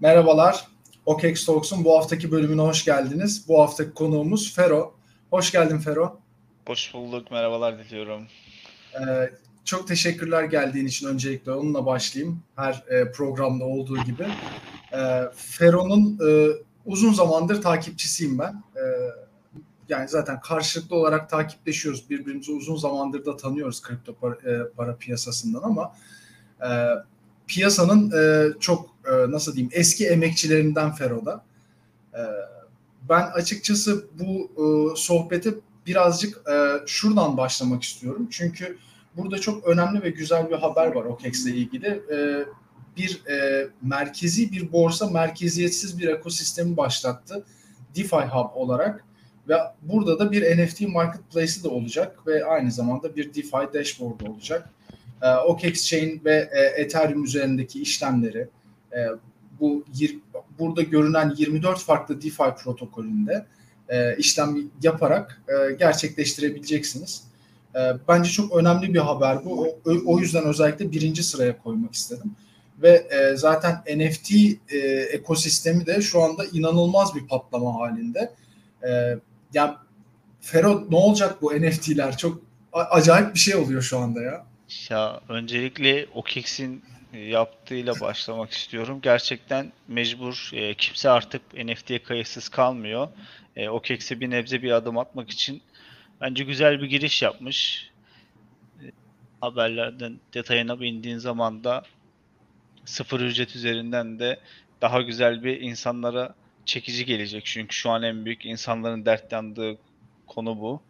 Merhabalar. OKEX Talks'un bu haftaki bölümüne hoş geldiniz. Bu haftaki konuğumuz Fero. Hoş geldin Fero. Hoş bulduk. Merhabalar diliyorum. Ee, çok teşekkürler geldiğin için öncelikle onunla başlayayım. Her e, programda olduğu gibi. E, Fero'nun e, uzun zamandır takipçisiyim ben. E, yani zaten karşılıklı olarak takipleşiyoruz. Birbirimizi uzun zamandır da tanıyoruz kripto para, e, para piyasasından ama e, piyasanın e, çok e, nasıl diyeyim eski emekçilerinden Fero'da. E, ben açıkçası bu e, sohbeti birazcık e, şuradan başlamak istiyorum. Çünkü burada çok önemli ve güzel bir haber var OKEX ile ilgili. Bir merkezi bir borsa merkeziyetsiz bir ekosistemi başlattı. DeFi Hub olarak ve burada da bir NFT marketplace'i de olacak ve aynı zamanda bir DeFi dashboard olacak. E, OKEX Chain ve Ethereum üzerindeki işlemleri e, bu burada görünen 24 farklı DeFi protokolünde e, işlem yaparak e, gerçekleştirebileceksiniz. E, bence çok önemli bir haber bu. O, o yüzden özellikle birinci sıraya koymak istedim. Ve e, zaten NFT e, ekosistemi de şu anda inanılmaz bir patlama halinde. E, yani Fero ne olacak bu NFT'ler? Çok acayip bir şey oluyor şu anda ya. Ya öncelikle OKEX'in yaptığıyla başlamak istiyorum. Gerçekten mecbur. E, kimse artık NFT'ye kayıtsız kalmıyor. E, OKEX'e bir nebze bir adım atmak için bence güzel bir giriş yapmış. E, haberlerden detayına bindiğin zaman da sıfır ücret üzerinden de daha güzel bir insanlara çekici gelecek. Çünkü şu an en büyük insanların dertlendiği konu bu.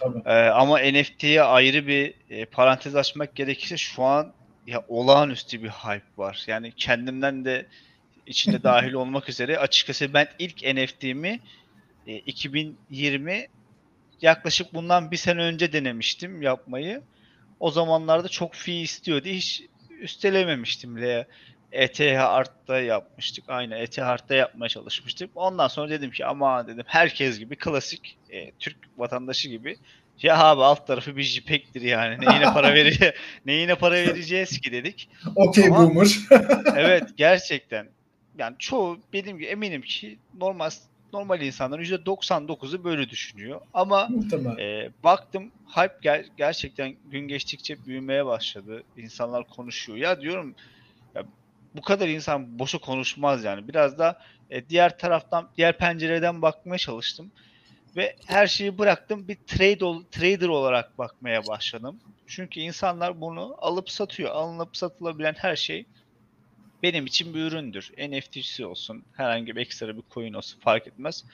Tabii. Ee, ama NFT'ye ayrı bir e, parantez açmak gerekirse şu an ya olağanüstü bir hype var. Yani kendimden de içinde dahil olmak üzere açıkçası ben ilk NFT'mi e, 2020 yaklaşık bundan bir sene önce denemiştim yapmayı. O zamanlarda çok fee istiyordu. Hiç üstelememiştim bile. ETH Art'ta yapmıştık. Aynı ETH Art'ta yapmaya çalışmıştık. Ondan sonra dedim ki ama dedim herkes gibi klasik e, Türk vatandaşı gibi ya abi alt tarafı bir JPEG'tir yani. Neyine para vereceğiz, neyine para vereceğiz ki dedik. Okey boomer. evet gerçekten. Yani çoğu benim gibi eminim ki normal normal insanların %99'u böyle düşünüyor. Ama e, baktım hype ger- gerçekten gün geçtikçe büyümeye başladı. İnsanlar konuşuyor. Ya diyorum ya, bu kadar insan boşa konuşmaz yani. Biraz da e, diğer taraftan, diğer pencereden bakmaya çalıştım. Ve her şeyi bıraktım. Bir trade trader olarak bakmaya başladım. Çünkü insanlar bunu alıp satıyor. Alınıp satılabilen her şey benim için bir üründür. NFT'si olsun, herhangi bir ekstra bir coin olsun fark etmez.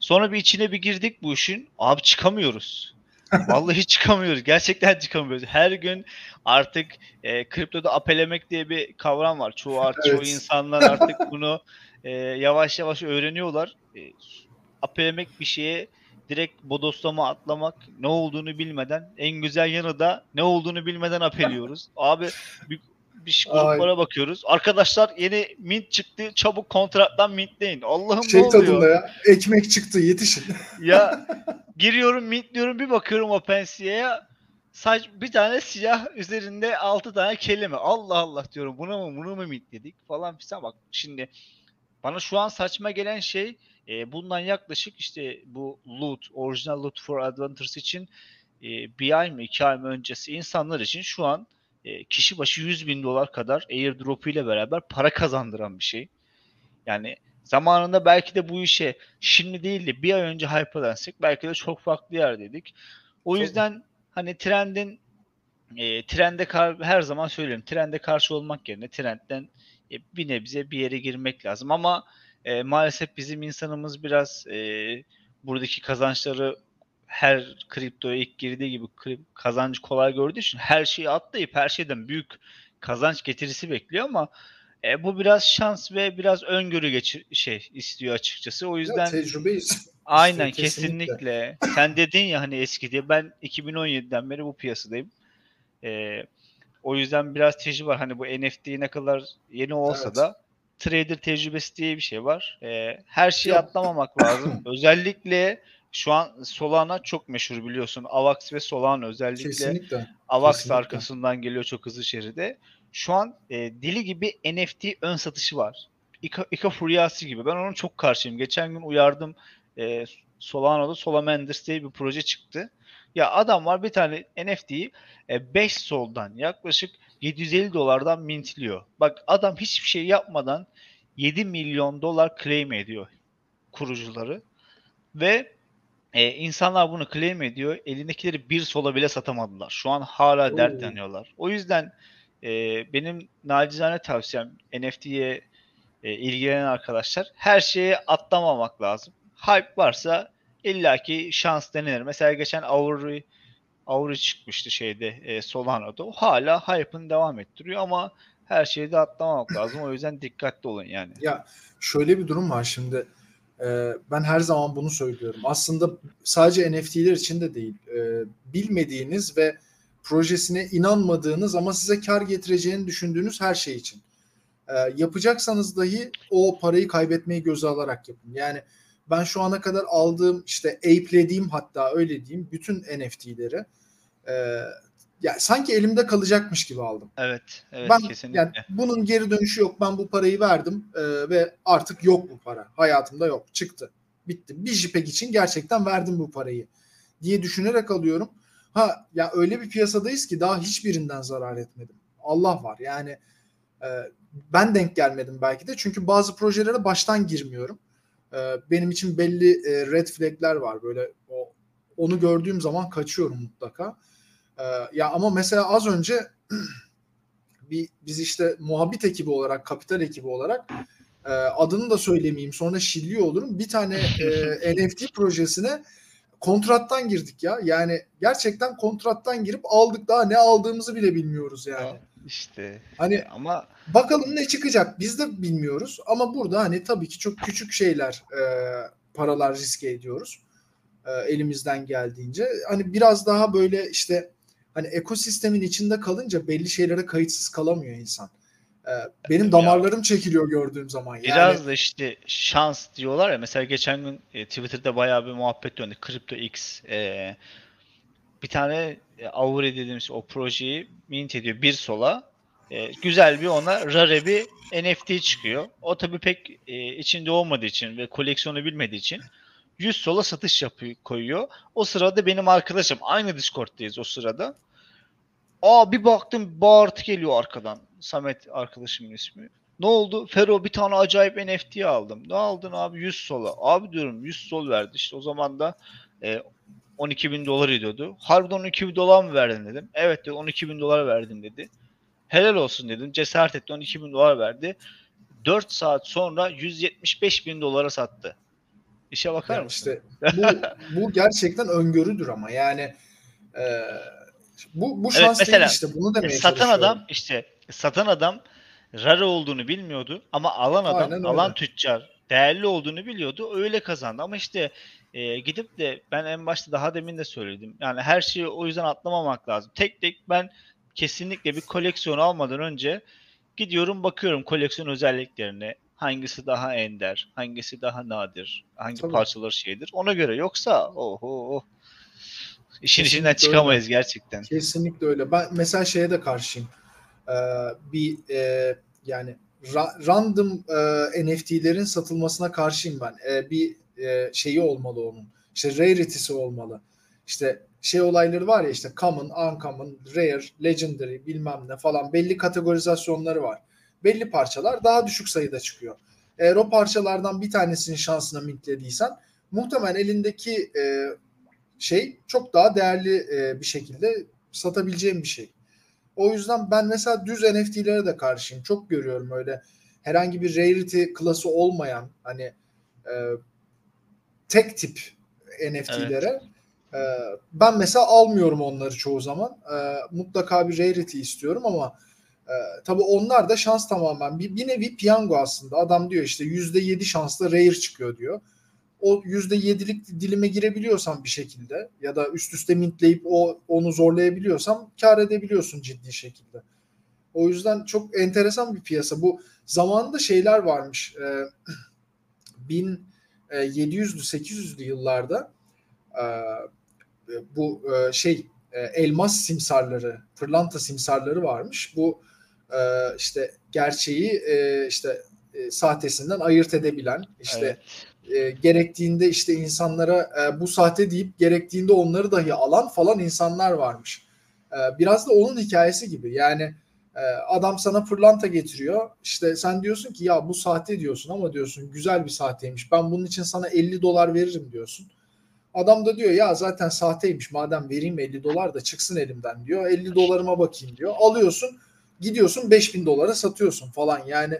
Sonra bir içine bir girdik bu işin. Abi çıkamıyoruz. Vallahi çıkamıyoruz. Gerçekten çıkamıyoruz. Her gün artık e, kriptoda apelemek diye bir kavram var. Çoğu artık evet. çoğu insanlar artık bunu e, yavaş yavaş öğreniyorlar. E, apelemek bir şeye direkt bodoslama atlamak ne olduğunu bilmeden en güzel yanı da ne olduğunu bilmeden apeliyoruz. Abi bir, bir gruplara Ay. bakıyoruz. Arkadaşlar yeni mint çıktı. Çabuk kontrattan mintleyin. Allah'ım şey ne oluyor? Tadında ya. Ekmek çıktı yetişin. ya giriyorum mintliyorum bir bakıyorum OpenSea'ya saç bir tane siyah üzerinde altı tane kelime. Allah Allah diyorum. Buna mı bunu mu mintledik falan filan bak. Şimdi bana şu an saçma gelen şey e, bundan yaklaşık işte bu loot, orijinal loot for adventures için e, bir ay mı iki ay mı öncesi insanlar için şu an e, kişi başı 100 bin dolar kadar airdrop ile beraber para kazandıran bir şey. Yani zamanında belki de bu işe şimdi değil de bir ay önce hype'lansek belki de çok farklı yerdeydik. O yüzden hani trendin e, trende kar, her zaman söylüyorum trende karşı olmak yerine trendden e, bir nebze bir yere girmek lazım ama e, maalesef bizim insanımız biraz e, buradaki kazançları her kriptoya ilk girdiği gibi kazancı kolay gördüğü için her şeyi atlayıp her şeyden büyük kazanç getirisi bekliyor ama e, bu biraz şans ve biraz öngörü geçir şey istiyor açıkçası. O yüzden ya, tecrübe Aynen kesinlikle. kesinlikle. Sen dedin ya hani eski diye ben 2017'den beri bu piyasadayım. E, o yüzden biraz tecrübe var. Hani bu NFT ne kadar yeni olsa evet. da trader tecrübesi diye bir şey var. E, her şeyi Yok. atlamamak lazım. Özellikle şu an Solana çok meşhur biliyorsun. Avax ve Solana özellikle. Kesinlikle. Avax Kesinlikle. arkasından geliyor çok hızlı şeride. Şu an e, dili gibi NFT ön satışı var. Ika, Ika Furyası gibi. Ben onun çok karşıyım. Geçen gün uyardım. E, Solano'da Solamanders diye bir proje çıktı. Ya adam var bir tane NFT'yi 5 e, soldan yaklaşık 750 dolardan mintliyor. Bak adam hiçbir şey yapmadan 7 milyon dolar claim ediyor kurucuları. Ve e, insanlar bunu claim ediyor. Elindekileri bir sola bile satamadılar. Şu an hala Oo. dertleniyorlar. O yüzden e, benim nacizane tavsiyem NFT'ye e, ilgilenen arkadaşlar her şeye atlamamak lazım. Hype varsa illaki şans denenir. Mesela geçen Auri Auri çıkmıştı şeyde e, Solano'da. O hala hype'ını devam ettiriyor ama her şeyi de atlamamak lazım. O yüzden dikkatli olun yani. Ya şöyle bir durum var şimdi. Ee, ben her zaman bunu söylüyorum. Aslında sadece NFT'ler için de değil. Ee, bilmediğiniz ve projesine inanmadığınız ama size kar getireceğini düşündüğünüz her şey için. Ee, yapacaksanız dahi o parayı kaybetmeyi göze alarak yapın. Yani ben şu ana kadar aldığım işte apelediğim hatta öyle diyeyim bütün NFT'leri e, yani sanki elimde kalacakmış gibi aldım. Evet, evet ben, kesinlikle. Yani bunun geri dönüşü yok. Ben bu parayı verdim e, ve artık yok bu para. Hayatımda yok. Çıktı. Bitti. Bir JPEG için gerçekten verdim bu parayı diye düşünerek alıyorum. Ha ya öyle bir piyasadayız ki daha hiçbirinden zarar etmedim. Allah var. Yani e, ben denk gelmedim belki de. Çünkü bazı projelere baştan girmiyorum. E, benim için belli e, red flagler var. Böyle o onu gördüğüm zaman kaçıyorum mutlaka. Ee, ya ama mesela az önce bir biz işte muhabbet ekibi olarak, kapital ekibi olarak e, adını da söylemeyeyim sonra şilliyor olurum. Bir tane e, NFT projesine kontrattan girdik ya. Yani gerçekten kontrattan girip aldık daha ne aldığımızı bile bilmiyoruz yani. İşte hani ama bakalım ne çıkacak biz de bilmiyoruz ama burada hani tabii ki çok küçük şeyler e, paralar riske ediyoruz e, elimizden geldiğince. Hani biraz daha böyle işte hani ekosistemin içinde kalınca belli şeylere kayıtsız kalamıyor insan. Ee, benim damarlarım çekiliyor gördüğüm zaman. Yani... Biraz da işte şans diyorlar ya. Mesela geçen gün e, Twitter'da bayağı bir muhabbet döndü. Crypto X e, bir tane e, dediğimiz o projeyi mint ediyor bir sola. E, güzel bir ona rare bir NFT çıkıyor. O tabii pek e, içinde olmadığı için ve koleksiyonu bilmediği için 100 sola satış yapıyor, koyuyor. O sırada benim arkadaşım aynı Discord'dayız o sırada. Aa bir baktım bağırtı geliyor arkadan. Samet arkadaşımın ismi. Ne oldu? Fero bir tane acayip NFT aldım. Ne aldın abi? 100 sola. Abi diyorum 100 sol verdi. İşte o zaman da e, 12 bin dolar ediyordu. Harbiden 12 bin dolar mı verdin dedim. Evet dedi 12 bin dolar verdim dedi. Helal olsun dedim. Cesaret etti 12 bin dolar verdi. 4 saat sonra 175 bin dolara sattı. İşe bakar yani mısın? İşte bu, bu gerçekten öngörüdür ama yani e, bu bu şans evet, mesela, değil işte bunu demeye satan adam işte satan adam rare olduğunu bilmiyordu ama alan adam alan tüccar değerli olduğunu biliyordu öyle kazandı ama işte e, gidip de ben en başta daha demin de söyledim yani her şeyi o yüzden atlamamak lazım tek tek ben kesinlikle bir koleksiyon almadan önce gidiyorum bakıyorum koleksiyon özelliklerine hangisi daha ender hangisi daha nadir hangi Tabii. parçalar şeydir ona göre yoksa oho oh. İşin Kesinlikle içinden çıkamayız öyle. gerçekten. Kesinlikle öyle. Ben mesela şeye de karşıyım. Ee, bir e, yani ra- random e, NFT'lerin satılmasına karşıyım ben. E, bir e, şeyi olmalı onun. İşte rarity'si olmalı. İşte şey olayları var ya işte common, uncommon, rare, legendary bilmem ne falan belli kategorizasyonları var. Belli parçalar daha düşük sayıda çıkıyor. Eğer o parçalardan bir tanesinin şansına mintlediysen muhtemelen elindeki e, şey çok daha değerli e, bir şekilde satabileceğim bir şey. O yüzden ben mesela düz NFT'lere de karşıyım. Çok görüyorum öyle herhangi bir rarity klası olmayan hani e, tek tip NFT'lere evet. e, ben mesela almıyorum onları çoğu zaman. E, mutlaka bir rarity istiyorum ama e, tabii onlar da şans tamamen bir, bir nevi piyango aslında. Adam diyor işte %7 şansla rare çıkıyor diyor o yüzde yedilik dilime girebiliyorsam bir şekilde ya da üst üste mintleyip o onu zorlayabiliyorsam kar edebiliyorsun ciddi şekilde. O yüzden çok enteresan bir piyasa. Bu zamanında şeyler varmış. E, 1700'lü 800'lü yıllarda e, bu e, şey e, elmas simsarları, pırlanta simsarları varmış. Bu e, işte gerçeği e, işte e, sahtesinden ayırt edebilen işte evet. e, gerektiğinde işte insanlara e, bu sahte deyip gerektiğinde onları dahi alan falan insanlar varmış. E, biraz da onun hikayesi gibi yani e, adam sana pırlanta getiriyor işte sen diyorsun ki ya bu sahte diyorsun ama diyorsun güzel bir sahteymiş ben bunun için sana 50 dolar veririm diyorsun. Adam da diyor ya zaten sahteymiş madem vereyim 50 dolar da çıksın elimden diyor 50 dolarıma bakayım diyor alıyorsun gidiyorsun 5000 dolara satıyorsun falan yani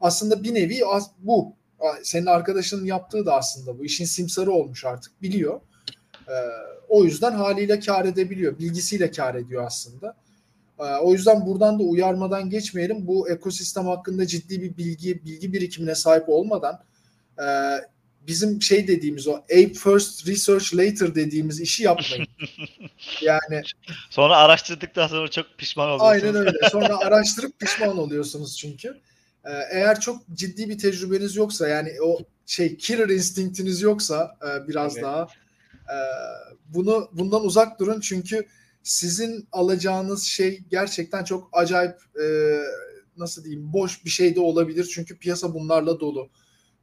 aslında bir nevi bu. Senin arkadaşının yaptığı da aslında bu. işin simsarı olmuş artık biliyor. Ee, o yüzden haliyle kar edebiliyor. Bilgisiyle kar ediyor aslında. Ee, o yüzden buradan da uyarmadan geçmeyelim. Bu ekosistem hakkında ciddi bir bilgi bilgi birikimine sahip olmadan e, bizim şey dediğimiz o ape first research later dediğimiz işi yapmayın. yani sonra araştırdıktan sonra çok pişman oluyorsunuz. Aynen öyle. Sonra araştırıp pişman oluyorsunuz çünkü. Ee, eğer çok ciddi bir tecrübeniz yoksa yani o şey killer instinktiniz yoksa e, biraz evet. daha e, bunu bundan uzak durun çünkü sizin alacağınız şey gerçekten çok acayip e, nasıl diyeyim boş bir şey de olabilir çünkü piyasa bunlarla dolu.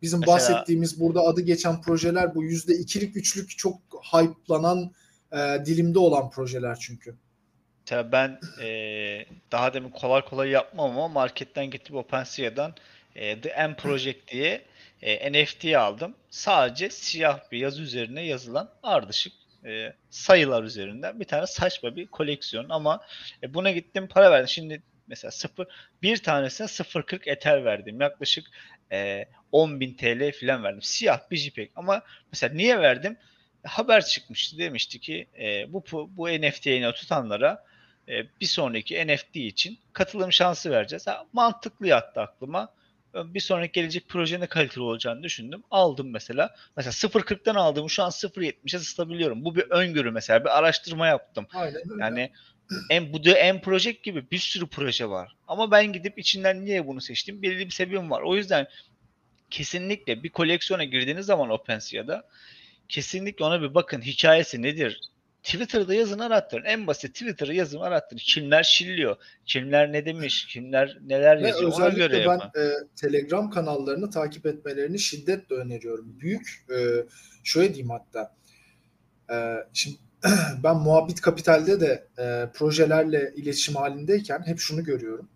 Bizim Mesela, bahsettiğimiz burada adı geçen projeler bu yüzde ikilik üçlük çok hype'lanan e, dilimde olan projeler çünkü. Tabii ben e, daha demin kolay kolay yapmam ama marketten getirip OpenSea'dan e, The M Project diye e, NFT aldım. Sadece siyah bir yazı üzerine yazılan ardışık e, sayılar üzerinden bir tane saçma bir koleksiyon ama e, buna gittim para verdim. Şimdi mesela sıfır bir tanesine 0.40 Ether verdim. Yaklaşık e, 10.000 TL falan verdim. Siyah bir JPEG ama mesela niye verdim? Haber çıkmıştı demişti ki e, bu bu NFT'yi tutanlara e, bir sonraki NFT için katılım şansı vereceğiz. Ha, mantıklı yattı aklıma. Bir sonraki gelecek projenin kaliteli olacağını düşündüm. Aldım mesela. Mesela 0.40'dan aldığımı şu an 0.70'e ısıtabiliyorum. Bu bir öngörü mesela. Bir araştırma yaptım. Aynen Yani en, bu da en proje gibi bir sürü proje var. Ama ben gidip içinden niye bunu seçtim? Belirli bir sebebim var. O yüzden kesinlikle bir koleksiyona girdiğiniz zaman OpenSea'da kesinlikle ona bir bakın. Hikayesi nedir? Twitter'da yazın arattırın. En basit Twitter'da yazın arattırın. Kimler şilliyor? Kimler ne demiş? Kimler neler Ve yazıyor? Ona göre ben e, Telegram kanallarını takip etmelerini şiddetle öneriyorum. Büyük e, şöyle diyeyim hatta. E, şimdi ben Muhabbet Kapital'de de e, projelerle iletişim halindeyken hep şunu görüyorum.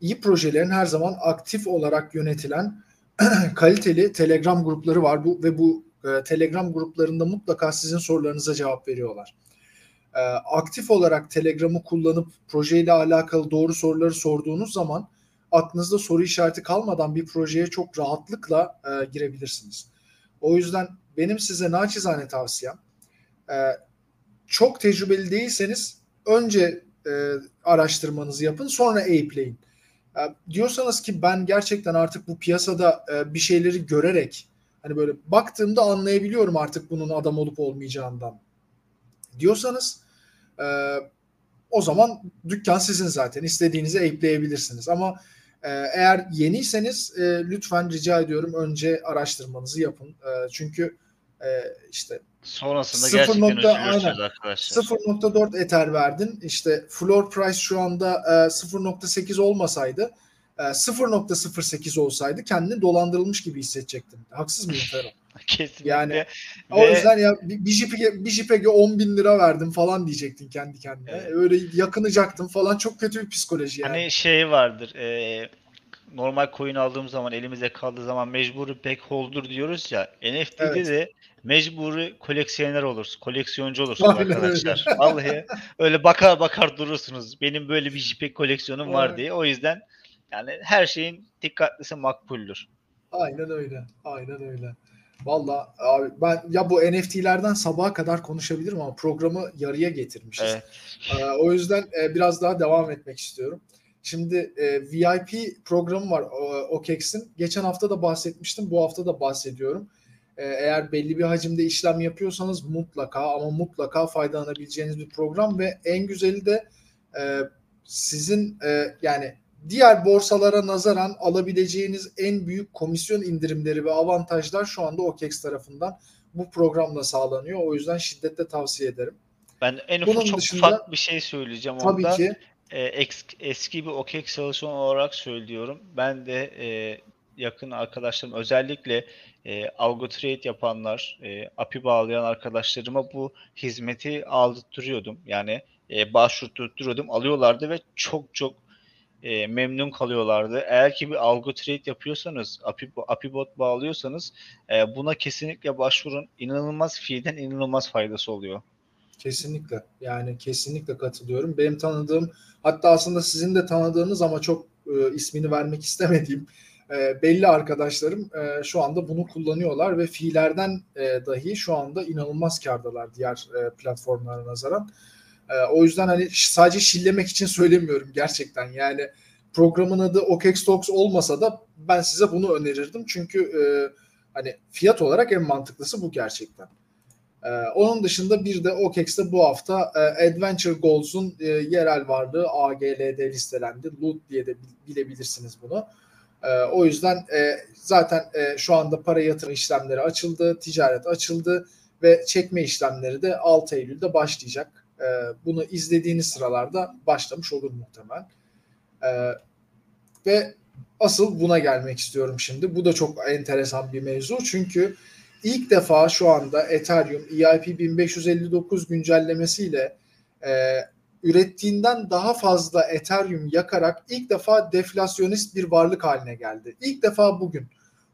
İyi projelerin her zaman aktif olarak yönetilen kaliteli Telegram grupları var bu ve bu e, Telegram gruplarında mutlaka sizin sorularınıza cevap veriyorlar. E, aktif olarak Telegram'ı kullanıp projeyle alakalı doğru soruları sorduğunuz zaman aklınızda soru işareti kalmadan bir projeye çok rahatlıkla e, girebilirsiniz. O yüzden benim size naçizane tavsiyem e, çok tecrübeli değilseniz önce araştırmanızı yapın sonra apeleyin. E, diyorsanız ki ben gerçekten artık bu piyasada bir şeyleri görerek Hani böyle baktığımda anlayabiliyorum artık bunun adam olup olmayacağından diyorsanız e, o zaman dükkan sizin zaten. istediğinizi ekleyebilirsiniz. Ama e, eğer yeniyseniz e, lütfen rica ediyorum önce araştırmanızı yapın. E, çünkü e, işte Sonrasında 0. gerçekten nokta, aynen, arkadaşlar. 0.4 Ether verdin. İşte floor price şu anda e, 0.8 olmasaydı 0.08 e, olsaydı kendini dolandırılmış gibi hissedecektin. Haksız mıyım Ferhat? Kesinlikle. Yani Ve... o yüzden ya bir JPEG'e bir JPEG'e 10 bin lira verdim falan diyecektin kendi kendine. Evet. Öyle yakınacaktın falan çok kötü bir psikoloji yani. Hani şey vardır e, normal coin aldığım zaman elimize kaldığı zaman mecburi back holder diyoruz ya NFT'de evet. de mecburi koleksiyoner olursun. Koleksiyoncu olursunuz arkadaşlar. Vallahi öyle bakar bakar durursunuz. Benim böyle bir JPEG koleksiyonum var diye. O yüzden yani her şeyin dikkatlisi makbuldür. Aynen öyle. Aynen öyle. Valla abi ben ya bu NFT'lerden sabaha kadar konuşabilirim ama programı yarıya getirmişiz. Evet. Ee, o yüzden e, biraz daha devam etmek istiyorum. Şimdi e, VIP programı var OKEX'in. Geçen hafta da bahsetmiştim. Bu hafta da bahsediyorum. E, eğer belli bir hacimde işlem yapıyorsanız mutlaka ama mutlaka faydalanabileceğiniz bir program ve en güzeli de e, sizin e, yani diğer borsalara nazaran alabileceğiniz en büyük komisyon indirimleri ve avantajlar şu anda OKEX tarafından bu programla sağlanıyor. O yüzden şiddetle tavsiye ederim. Ben en ufak çok dışında, ufak bir şey söyleyeceğim tabii orada. Ki. e, eski bir OKEX çalışan olarak söylüyorum. Ben de e, yakın arkadaşlarım özellikle e, algo trade yapanlar, e, API bağlayan arkadaşlarıma bu hizmeti aldırtıyordum. Yani e, başvurtturuyordum. Alıyorlardı ve çok çok e, memnun kalıyorlardı. Eğer ki bir algo trade yapıyorsanız, API, API bot bağlıyorsanız e, buna kesinlikle başvurun. İnanılmaz fiilden inanılmaz faydası oluyor. Kesinlikle. Yani kesinlikle katılıyorum. Benim tanıdığım hatta aslında sizin de tanıdığınız ama çok e, ismini vermek istemediğim e, belli arkadaşlarım e, şu anda bunu kullanıyorlar ve fiillerden e, dahi şu anda inanılmaz kardalar diğer e, platformlara nazaran. E, o yüzden hani sadece şillemek için söylemiyorum gerçekten. Yani programın adı OKEX Talks olmasa da ben size bunu önerirdim. Çünkü e, hani fiyat olarak en mantıklısı bu gerçekten. Ee, onun dışında bir de OKEX'te bu hafta e, Adventure Goals'un e, yerel varlığı AGL'de listelendi. Loot diye de bilebilirsiniz bunu. E, o yüzden e, zaten e, şu anda para yatırım işlemleri açıldı, ticaret açıldı ve çekme işlemleri de 6 Eylül'de başlayacak. E, bunu izlediğiniz sıralarda başlamış olur muhtemelen. E, ve asıl buna gelmek istiyorum şimdi. Bu da çok enteresan bir mevzu çünkü ilk defa şu anda Ethereum EIP 1559 güncellemesiyle e, ürettiğinden daha fazla Ethereum yakarak ilk defa deflasyonist bir varlık haline geldi. İlk defa bugün.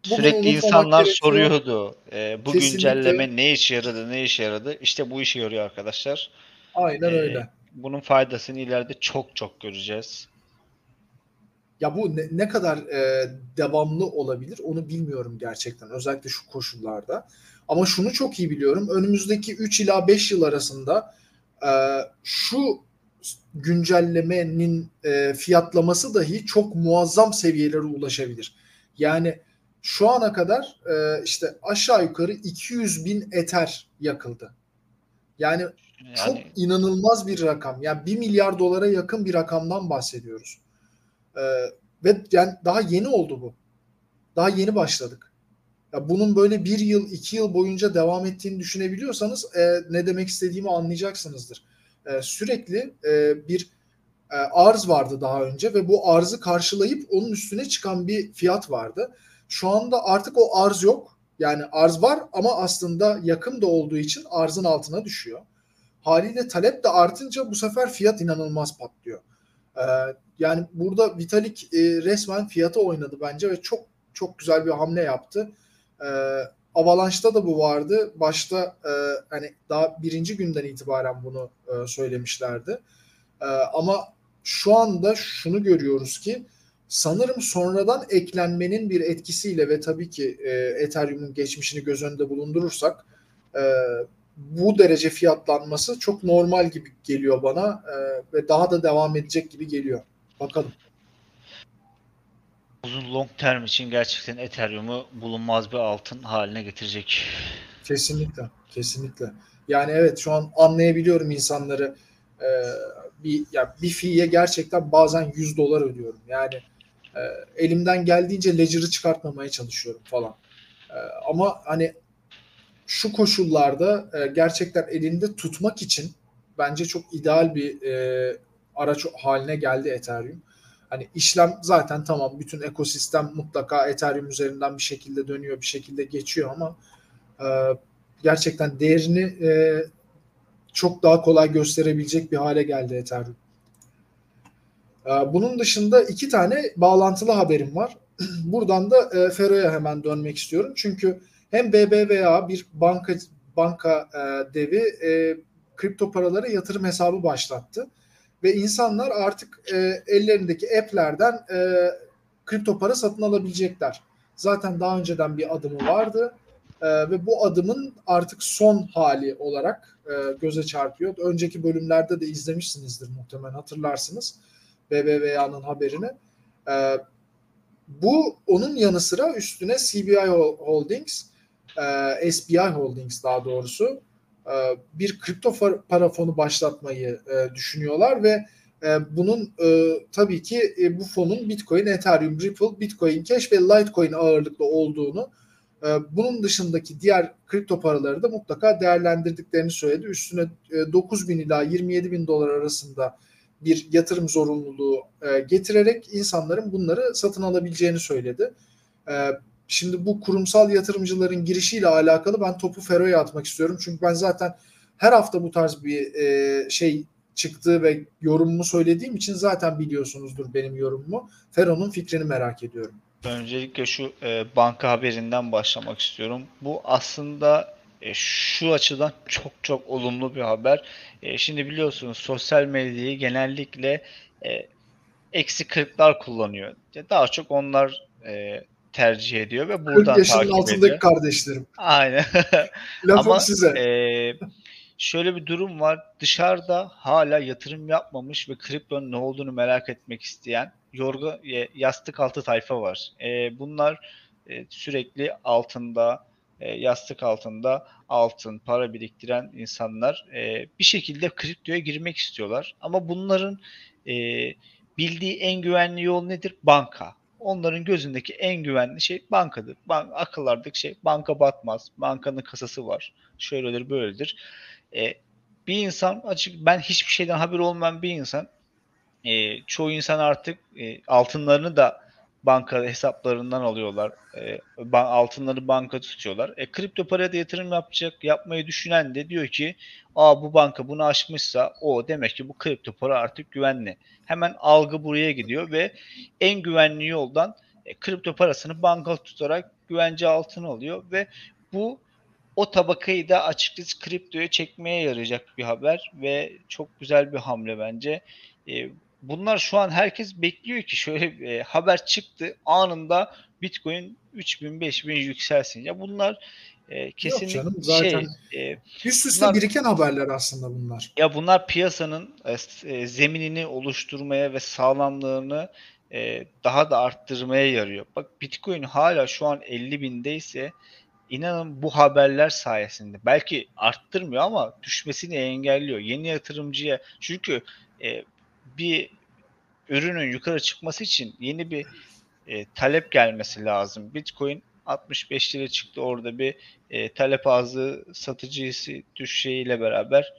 bugün Sürekli insanlar gerekiyor. soruyordu. E, bu Kesinlikle. güncelleme ne işe yaradı, ne işe yaradı? İşte bu işe yarıyor arkadaşlar. Aynen e, öyle. Bunun faydasını ileride çok çok göreceğiz. Ya bu ne, ne kadar e, devamlı olabilir onu bilmiyorum gerçekten özellikle şu koşullarda. Ama şunu çok iyi biliyorum. Önümüzdeki 3 ila 5 yıl arasında e, şu güncellemenin e, fiyatlaması dahi çok muazzam seviyelere ulaşabilir. Yani şu ana kadar e, işte aşağı yukarı 200 bin Ether yakıldı. Yani, yani çok inanılmaz bir rakam. Yani 1 milyar dolara yakın bir rakamdan bahsediyoruz. E, ve yani daha yeni oldu bu. Daha yeni başladık. Ya bunun böyle bir yıl, iki yıl boyunca devam ettiğini düşünebiliyorsanız e, ne demek istediğimi anlayacaksınızdır. E, sürekli e, bir e, arz vardı daha önce ve bu arzı karşılayıp onun üstüne çıkan bir fiyat vardı. Şu anda artık o arz yok. Yani arz var ama aslında yakın da olduğu için arzın altına düşüyor. Haliyle talep de artınca bu sefer fiyat inanılmaz patlıyor. Ee, yani burada Vitalik e, resmen fiyata oynadı bence ve çok çok güzel bir hamle yaptı. Ee, Avalanche'da da bu vardı. Başta e, hani daha birinci günden itibaren bunu e, söylemişlerdi. E, ama şu anda şunu görüyoruz ki sanırım sonradan eklenmenin bir etkisiyle ve tabii ki e, Ethereum'un geçmişini göz önünde bulundurursak e, bu derece fiyatlanması çok normal gibi geliyor bana e, ve daha da devam edecek gibi geliyor. Bakalım. Uzun long term için gerçekten Ethereum'u bulunmaz bir altın haline getirecek. Kesinlikle. Kesinlikle. Yani evet şu an anlayabiliyorum insanları e, bir ya bir fiye gerçekten bazen 100 dolar ödüyorum. Yani e, elimden geldiğince ledger'ı çıkartmamaya çalışıyorum falan. E, ama hani şu koşullarda e, gerçekten elinde tutmak için bence çok ideal bir e, araç haline geldi Ethereum. Hani işlem zaten tamam bütün ekosistem mutlaka Ethereum üzerinden bir şekilde dönüyor, bir şekilde geçiyor ama e, gerçekten değerini e, çok daha kolay gösterebilecek bir hale geldi Ethereum. E, bunun dışında iki tane bağlantılı haberim var. Buradan da e, Fero'ya hemen dönmek istiyorum. Çünkü hem BBVA bir banka banka e, devi e, kripto paralara yatırım hesabı başlattı ve insanlar artık e, ellerindeki app'lerden e, kripto para satın alabilecekler. Zaten daha önceden bir adımı vardı e, ve bu adımın artık son hali olarak e, göze çarpıyor. Önceki bölümlerde de izlemişsinizdir muhtemelen hatırlarsınız BBVA'nın haberini. E, bu onun yanı sıra üstüne CBI Holdings, e, SBI Holdings daha doğrusu e, bir kripto para fonu başlatmayı e, düşünüyorlar ve e, bunun tabii ki bu fonun Bitcoin, Ethereum, Ripple, Bitcoin Cash ve Litecoin ağırlıklı olduğunu bunun dışındaki diğer kripto paraları da mutlaka değerlendirdiklerini söyledi. Üstüne 9 bin ila 27 bin dolar arasında bir yatırım zorunluluğu e, getirerek insanların bunları satın alabileceğini söyledi. E, şimdi bu kurumsal yatırımcıların girişiyle alakalı ben topu Fero'ya atmak istiyorum. Çünkü ben zaten her hafta bu tarz bir e, şey çıktığı ve yorumumu söylediğim için zaten biliyorsunuzdur benim yorumumu. Fero'nun fikrini merak ediyorum. Öncelikle şu e, banka haberinden başlamak istiyorum. Bu aslında e, şu açıdan çok çok olumlu bir haber. E, şimdi biliyorsunuz sosyal medyayı genellikle e, eksi 40'lar kullanıyor. Daha çok onlar e, tercih ediyor ve buradan 40 yaşının altındaki ediyor. kardeşlerim. Aynen. Lafım Ama, size. E, şöyle bir durum var. Dışarıda hala yatırım yapmamış ve kriptonun ne olduğunu merak etmek isteyen yorga e, yastık altı tayfa var. E, bunlar e, sürekli altında e, yastık altında altın, para biriktiren insanlar e, bir şekilde kriptoya girmek istiyorlar. Ama bunların e, bildiği en güvenli yol nedir? Banka. Onların gözündeki en güvenli şey bankadır. Bank, akıllardaki şey banka batmaz. Bankanın kasası var. Şöyledir böyledir. E, bir insan açık ben hiçbir şeyden haber olmayan bir insan e, çoğu insan artık e, altınlarını da banka hesaplarından alıyorlar. E, altınları banka tutuyorlar. E, kripto paraya da yatırım yapacak, yapmayı düşünen de diyor ki Aa bu banka bunu aşmışsa o demek ki bu kripto para artık güvenli. Hemen algı buraya gidiyor ve en güvenli yoldan e, kripto parasını banka tutarak güvence altına alıyor ve bu o tabakayı da açıkçası kriptoya çekmeye yarayacak bir haber ve çok güzel bir hamle bence. E, bunlar şu an herkes bekliyor ki şöyle e, haber çıktı anında Bitcoin 3000 5000 yükselsin. Ya bunlar e, kesinlikle canım, zaten şey e, üst üste bunlar, biriken haberler aslında bunlar. Ya bunlar piyasanın e, e, zeminini oluşturmaya ve sağlamlığını e, daha da arttırmaya yarıyor. Bak Bitcoin hala şu an 50 bindeyse inanın bu haberler sayesinde belki arttırmıyor ama düşmesini engelliyor. Yeni yatırımcıya çünkü e, bir ürünün yukarı çıkması için yeni bir e, talep gelmesi lazım. Bitcoin 65 lira çıktı orada bir e, talep azı satıcısı düşeceğiyle beraber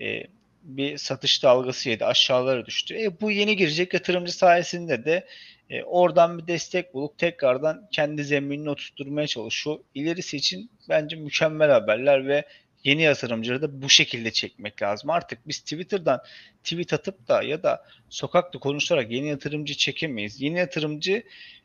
e, bir satış dalgası yedi aşağılara düştü. E, bu yeni girecek yatırımcı sayesinde de e, oradan bir destek bulup tekrardan kendi zeminini oturtturmaya çalışıyor. İlerisi için bence mükemmel haberler ve yeni yatırımcıları da bu şekilde çekmek lazım. Artık biz Twitter'dan tweet atıp da ya da sokakta konuşarak yeni yatırımcı çekemeyiz. Yeni yatırımcı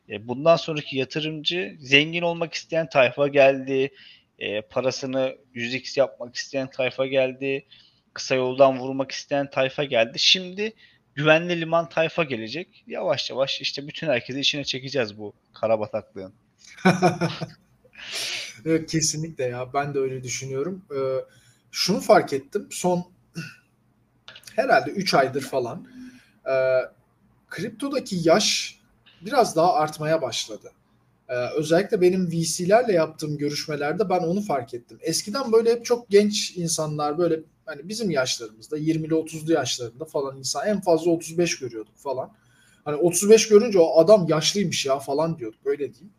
e, bundan sonraki yatırımcı zengin olmak isteyen tayfa geldi. E, parasını 100x yapmak isteyen tayfa geldi. Kısa yoldan vurmak isteyen tayfa geldi. Şimdi güvenli liman tayfa gelecek. Yavaş yavaş işte bütün herkesi içine çekeceğiz bu karabataklığın. kesinlikle ya ben de öyle düşünüyorum. Ee, şunu fark ettim son herhalde 3 aydır falan e, kriptodaki yaş biraz daha artmaya başladı. Ee, özellikle benim VC'lerle yaptığım görüşmelerde ben onu fark ettim. Eskiden böyle hep çok genç insanlar böyle hani bizim yaşlarımızda 20'li 30'lu yaşlarında falan insan en fazla 35 görüyorduk falan. Hani 35 görünce o adam yaşlıymış ya falan diyorduk öyle diyeyim.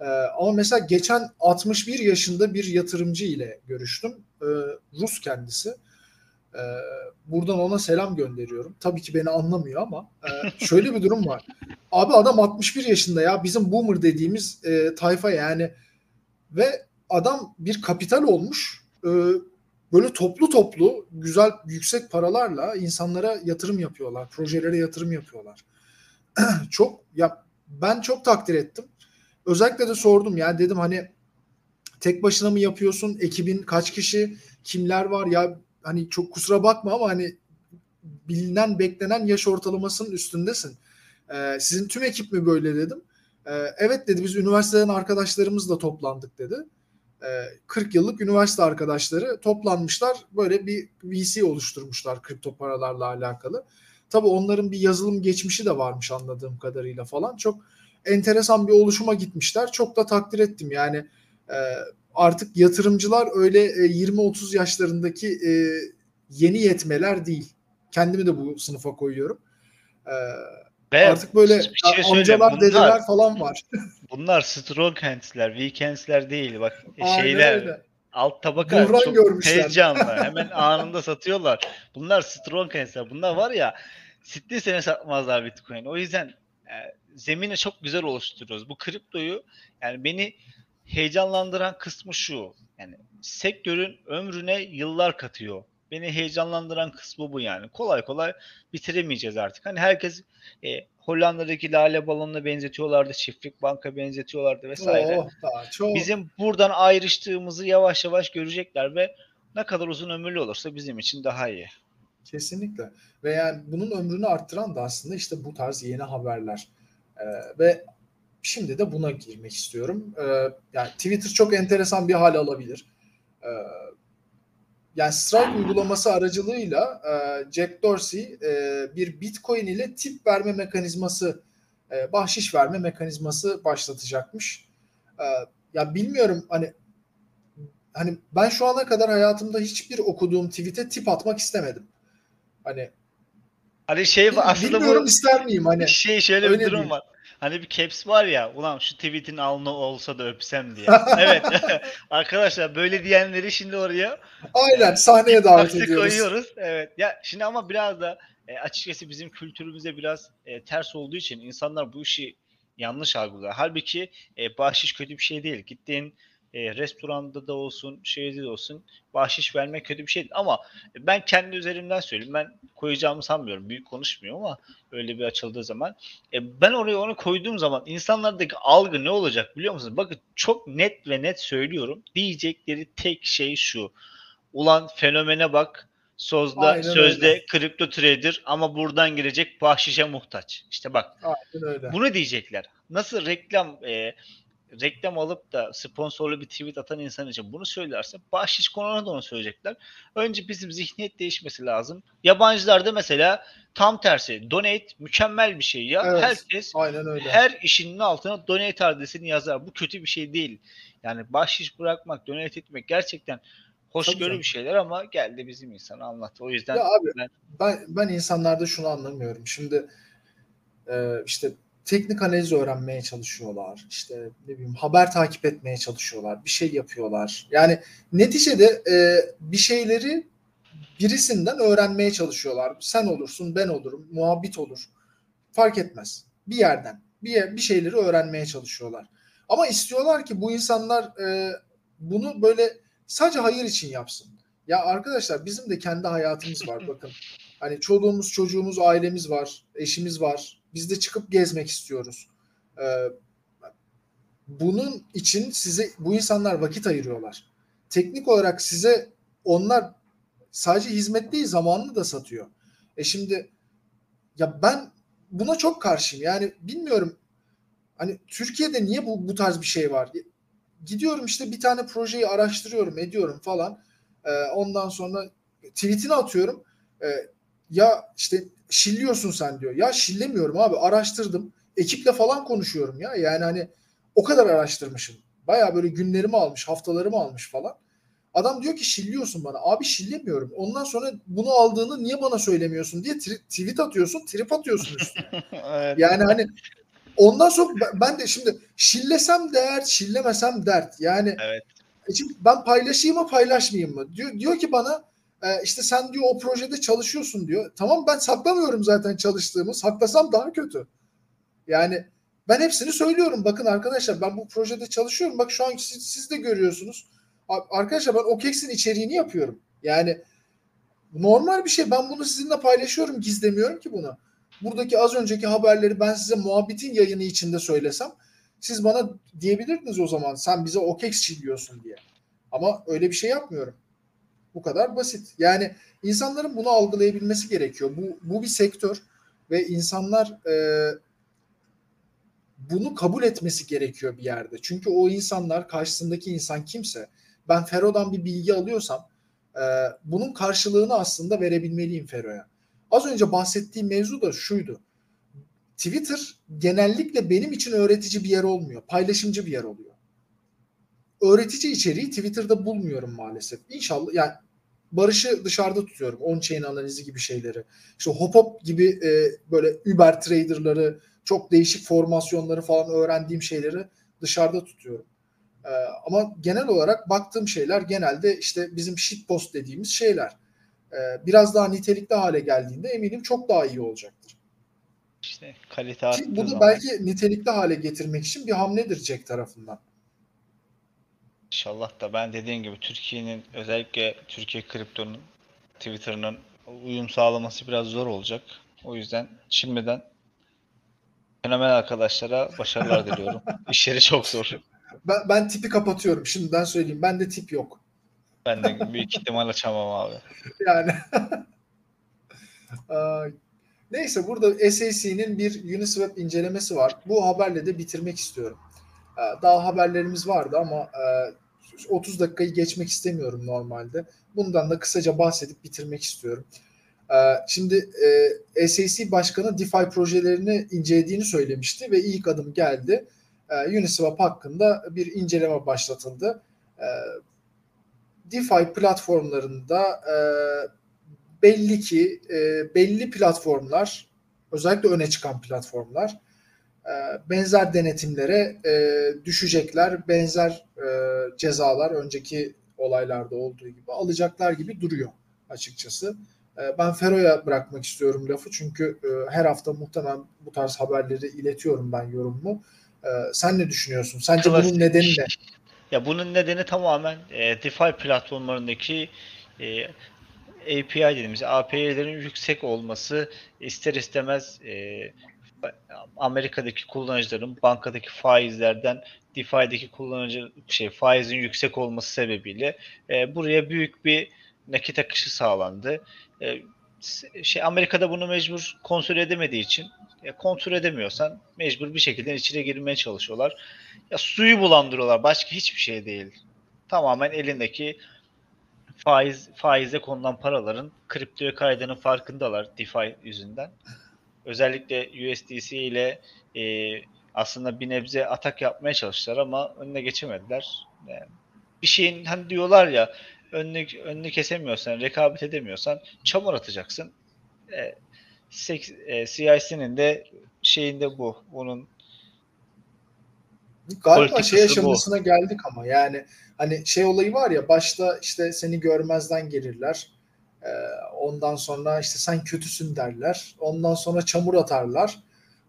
Ee, ama mesela geçen 61 yaşında bir yatırımcı ile görüştüm. Ee, Rus kendisi. Ee, buradan ona selam gönderiyorum. Tabii ki beni anlamıyor ama e, şöyle bir durum var. Abi adam 61 yaşında ya bizim boomer dediğimiz e, tayfa yani ve adam bir kapital olmuş. E, böyle toplu toplu güzel yüksek paralarla insanlara yatırım yapıyorlar. Projelere yatırım yapıyorlar. çok ya ben çok takdir ettim. Özellikle de sordum yani dedim hani tek başına mı yapıyorsun? Ekibin kaç kişi? Kimler var? Ya hani çok kusura bakma ama hani bilinen beklenen yaş ortalamasının üstündesin. Ee, sizin tüm ekip mi böyle dedim. Ee, evet dedi biz üniversiteden arkadaşlarımızla toplandık dedi. 40 yıllık üniversite arkadaşları toplanmışlar. Böyle bir VC oluşturmuşlar kripto paralarla alakalı. Tabii onların bir yazılım geçmişi de varmış anladığım kadarıyla falan. Çok enteresan bir oluşuma gitmişler. Çok da takdir ettim. Yani e, artık yatırımcılar öyle 20-30 yaşlarındaki e, yeni yetmeler değil. Kendimi de bu sınıfa koyuyorum. E, ve Artık böyle şey amcalar, bunlar, dedeler falan var. bunlar strong hands'ler, weak hands'ler değil. Bak Aynen şeyler öyle. alt tabaka Buhran çok görmüşler. heyecanlı. Hemen anında satıyorlar. Bunlar strong hands'ler. Bunlar var ya sitli sene satmazlar Bitcoin. O yüzden e, zemini çok güzel oluşturuyoruz. Bu kriptoyu yani beni heyecanlandıran kısmı şu. Yani sektörün ömrüne yıllar katıyor. Beni heyecanlandıran kısmı bu yani. Kolay kolay bitiremeyeceğiz artık. Hani herkes e, Hollanda'daki lale balonuna benzetiyorlardı, çiftlik banka benzetiyorlardı vesaire. Oh, daha çok. Bizim buradan ayrıştığımızı yavaş yavaş görecekler ve ne kadar uzun ömürlü olursa bizim için daha iyi. Kesinlikle. Ve yani bunun ömrünü arttıran da aslında işte bu tarz yeni haberler. Ee, ve şimdi de buna girmek istiyorum. Ee, yani Twitter çok enteresan bir hal alabilir. Ee, yani Strike uygulaması aracılığıyla e, Jack Dorsey e, bir Bitcoin ile tip verme mekanizması, e, bahşiş verme mekanizması başlatacakmış. E, ya bilmiyorum hani hani ben şu ana kadar hayatımda hiçbir okuduğum tweet'e tip atmak istemedim. Hani Hani şey aslında bilmiyorum bu ister miyim hani. Şey şöyle bir durum değil. var. Hani bir caps var ya ulan şu tweet'in alnı olsa da öpsem diye. evet. Arkadaşlar böyle diyenleri şimdi oraya Aynen sahneye davet ediyoruz. koyuyoruz. Evet. Ya şimdi ama biraz da e, açıkçası bizim kültürümüze biraz e, ters olduğu için insanlar bu işi yanlış algılıyor. Halbuki e, bahşiş kötü bir şey değil. Gittiğin e, restoranda da olsun, şeyde de olsun bahşiş vermek kötü bir şey değil. Ama ben kendi üzerimden söyleyeyim. Ben koyacağımı sanmıyorum. Büyük konuşmuyor ama öyle bir açıldığı zaman. E, ben oraya onu koyduğum zaman insanlardaki algı ne olacak biliyor musunuz? Bakın çok net ve net söylüyorum. Diyecekleri tek şey şu. Ulan fenomene bak. Sözde, Aynen sözde öyle. kripto trader ama buradan girecek bahşişe muhtaç. İşte bak. Aynen öyle. Bunu diyecekler. Nasıl reklam e, reklam alıp da sponsorlu bir tweet atan insan için bunu söylerse bahşiş konuna da onu söyleyecekler. Önce bizim zihniyet değişmesi lazım. Yabancılarda mesela tam tersi. Donate mükemmel bir şey ya. Evet, Herkes aynen öyle. her işinin altına donate adresini yazar. Bu kötü bir şey değil. Yani bahşiş bırakmak, donate etmek gerçekten hoşgörü bir şeyler ama geldi bizim insan anlattı. O yüzden ya abi, ben, ben ben insanlarda şunu anlamıyorum. Şimdi e, işte teknik analiz öğrenmeye çalışıyorlar. İşte ne bileyim haber takip etmeye çalışıyorlar. Bir şey yapıyorlar. Yani neticede e, bir şeyleri birisinden öğrenmeye çalışıyorlar. Sen olursun, ben olurum, muhabbet olur. Fark etmez. Bir yerden bir bir şeyleri öğrenmeye çalışıyorlar. Ama istiyorlar ki bu insanlar e, bunu böyle sadece hayır için yapsın. Ya arkadaşlar bizim de kendi hayatımız var bakın. Hani çoluğumuz, çocuğumuz, ailemiz var, eşimiz var, biz de çıkıp gezmek istiyoruz. Ee, bunun için size bu insanlar vakit ayırıyorlar. Teknik olarak size onlar sadece hizmet değil zamanını da satıyor. E şimdi ya ben buna çok karşıyım. Yani bilmiyorum hani Türkiye'de niye bu, bu tarz bir şey var? Gidiyorum işte bir tane projeyi araştırıyorum, ediyorum falan. Ee, ondan sonra tweetini atıyorum. Ee, ya işte şilliyorsun sen diyor. Ya şillemiyorum abi araştırdım. Ekiple falan konuşuyorum ya. Yani hani o kadar araştırmışım. Baya böyle günlerimi almış, haftalarımı almış falan. Adam diyor ki şilliyorsun bana. Abi şillemiyorum. Ondan sonra bunu aldığını niye bana söylemiyorsun diye tweet atıyorsun, trip atıyorsun üstüne. evet. Yani hani ondan sonra ben de şimdi şillesem dert, şillemesem dert. Yani evet. E şimdi ben paylaşayım mı paylaşmayayım mı? Diyor, diyor ki bana e, işte sen diyor o projede çalışıyorsun diyor. Tamam ben saklamıyorum zaten çalıştığımı. Saklasam daha kötü. Yani ben hepsini söylüyorum. Bakın arkadaşlar ben bu projede çalışıyorum. Bak şu an siz, siz de görüyorsunuz. Arkadaşlar ben OKEX'in içeriğini yapıyorum. Yani normal bir şey. Ben bunu sizinle paylaşıyorum. Gizlemiyorum ki bunu. Buradaki az önceki haberleri ben size muhabbetin yayını içinde söylesem siz bana diyebilirdiniz o zaman sen bize OKEX çiliyorsun diye. Ama öyle bir şey yapmıyorum. Bu kadar basit. Yani insanların bunu algılayabilmesi gerekiyor. Bu, bu bir sektör ve insanlar e, bunu kabul etmesi gerekiyor bir yerde. Çünkü o insanlar karşısındaki insan kimse ben Fero'dan bir bilgi alıyorsam e, bunun karşılığını aslında verebilmeliyim Fero'ya. Az önce bahsettiğim mevzu da şuydu. Twitter genellikle benim için öğretici bir yer olmuyor. Paylaşımcı bir yer oluyor öğretici içeriği Twitter'da bulmuyorum maalesef. İnşallah yani Barış'ı dışarıda tutuyorum. On-chain analizi gibi şeyleri. İşte hop hop gibi e, böyle Uber traderları, çok değişik formasyonları falan öğrendiğim şeyleri dışarıda tutuyorum. E, ama genel olarak baktığım şeyler genelde işte bizim shitpost dediğimiz şeyler. e, biraz daha nitelikli hale geldiğinde eminim çok daha iyi olacaktır. İşte kalite arttığı Bu da belki nitelikli hale getirmek için bir hamledir Jack tarafından. İnşallah da ben dediğim gibi Türkiye'nin özellikle Türkiye kriptonun Twitter'ının uyum sağlaması biraz zor olacak. O yüzden şimdiden fenomen arkadaşlara başarılar diliyorum. İşleri çok zor. Ben, ben tipi kapatıyorum. Şimdiden söyleyeyim. Bende tip yok. Ben de büyük ihtimal açamam abi. Yani Neyse burada SAC'nin bir Uniswap incelemesi var. Bu haberle de bitirmek istiyorum. Daha haberlerimiz vardı ama 30 dakikayı geçmek istemiyorum normalde. Bundan da kısaca bahsedip bitirmek istiyorum. Şimdi SAC Başkanı DeFi projelerini incelediğini söylemişti ve ilk adım geldi. Uniswap hakkında bir inceleme başlatıldı. DeFi platformlarında belli ki belli platformlar özellikle öne çıkan platformlar benzer denetimlere düşecekler, benzer cezalar önceki olaylarda olduğu gibi alacaklar gibi duruyor açıkçası. Ben Fero'ya bırakmak istiyorum lafı çünkü her hafta muhtemelen bu tarz haberleri iletiyorum ben yorumumu. Sen ne düşünüyorsun? Sence Klasik. bunun nedeni ne? Ya bunun nedeni tamamen e, DeFi platformlarındaki e, API dediğimiz API'lerin yüksek olması ister istemez e, Amerika'daki kullanıcıların bankadaki faizlerden DeFi'deki kullanıcı şey faizin yüksek olması sebebiyle e, buraya büyük bir nakit akışı sağlandı. E, şey Amerika'da bunu mecbur kontrol edemediği için ya kontrol edemiyorsan mecbur bir şekilde içine girmeye çalışıyorlar. Ya suyu bulandırıyorlar. Başka hiçbir şey değil. Tamamen elindeki faiz faize konulan paraların kriptoya kaydının farkındalar DeFi yüzünden. Özellikle USDC ile e, aslında bir nebze atak yapmaya çalıştılar ama önüne geçemediler. Yani bir şeyin hani diyorlar ya önünü, önünü kesemiyorsan, rekabet edemiyorsan çamur atacaksın. E, e, CIC'nin de şeyinde bu. Bunun Galiba şey aşamasına bu. geldik ama yani hani şey olayı var ya başta işte seni görmezden gelirler. Ee, ondan sonra işte sen kötüsün derler. Ondan sonra çamur atarlar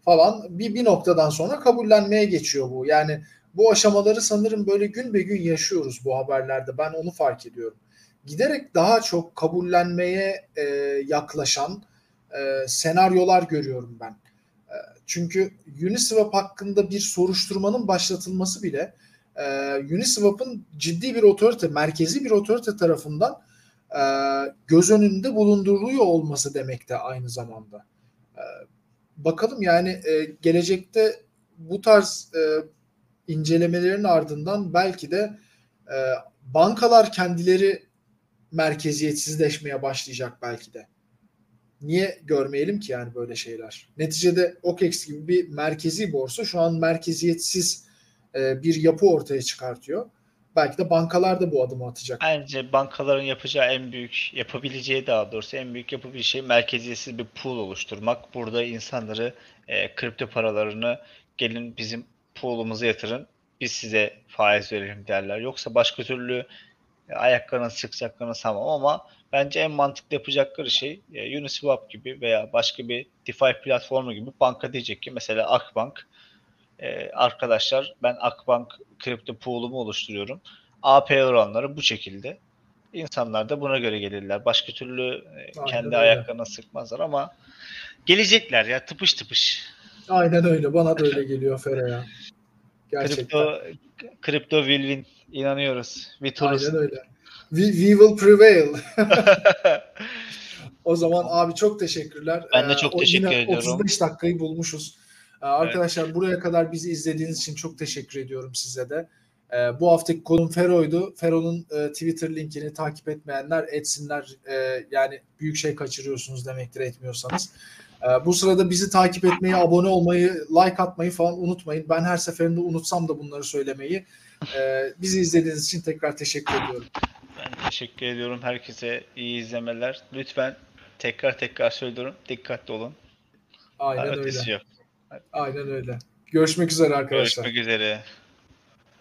falan. Bir, bir noktadan sonra kabullenmeye geçiyor bu. Yani bu aşamaları sanırım böyle gün be gün yaşıyoruz bu haberlerde. Ben onu fark ediyorum. Giderek daha çok kabullenmeye e, yaklaşan e, senaryolar görüyorum ben. E, çünkü Uniswap hakkında bir soruşturmanın başlatılması bile e, Uniswap'ın ciddi bir otorite, merkezi bir otorite tarafından e, göz önünde bulunduruluyor olması demek de aynı zamanda. E, bakalım yani e, gelecekte bu tarz e, incelemelerin ardından belki de e, bankalar kendileri merkeziyetsizleşmeye başlayacak belki de niye görmeyelim ki yani böyle şeyler? Neticede OKEX gibi bir merkezi borsa şu an merkeziyetsiz e, bir yapı ortaya çıkartıyor. Belki de bankalar da bu adımı atacak. Bence bankaların yapacağı en büyük, yapabileceği daha doğrusu en büyük yapabileceği şey merkeziyetsiz bir pool oluşturmak. Burada insanları e, kripto paralarını gelin bizim pool'umuza yatırın biz size faiz verelim derler. Yoksa başka türlü e, ayaklarına sıkacaklarını sanmam ama bence en mantıklı yapacakları şey e, Uniswap gibi veya başka bir DeFi platformu gibi banka diyecek ki mesela Akbank e, arkadaşlar ben Akbank kripto pool'umu oluşturuyorum. AP oranları bu şekilde. İnsanlar da buna göre gelirler. Başka türlü e, kendi öyle. ayaklarına sıkmazlar ama gelecekler ya tıpış tıpış. Aynen öyle. Bana da öyle geliyor Feraya. Gerçekten. Kripto, kripto will win. İnanıyoruz. We Aynen öyle. We, we will prevail. o zaman abi çok teşekkürler. Ben de çok ee, teşekkür ediyorum. 35 dakikayı bulmuşuz. Ee, arkadaşlar evet. buraya kadar bizi izlediğiniz için çok teşekkür ediyorum size de. Ee, bu haftaki konum Fero'ydu. Fero'nun e, Twitter linkini takip etmeyenler etsinler. E, yani büyük şey kaçırıyorsunuz demektir etmiyorsanız. E, bu sırada bizi takip etmeyi, abone olmayı, like atmayı falan unutmayın. Ben her seferinde unutsam da bunları söylemeyi. E, bizi izlediğiniz için tekrar teşekkür ediyorum. Ben teşekkür ediyorum herkese iyi izlemeler. Lütfen tekrar tekrar söylüyorum dikkatli olun. Aynen öyle. Yok. Aynen öyle. Görüşmek üzere arkadaşlar. Görüşmek üzere.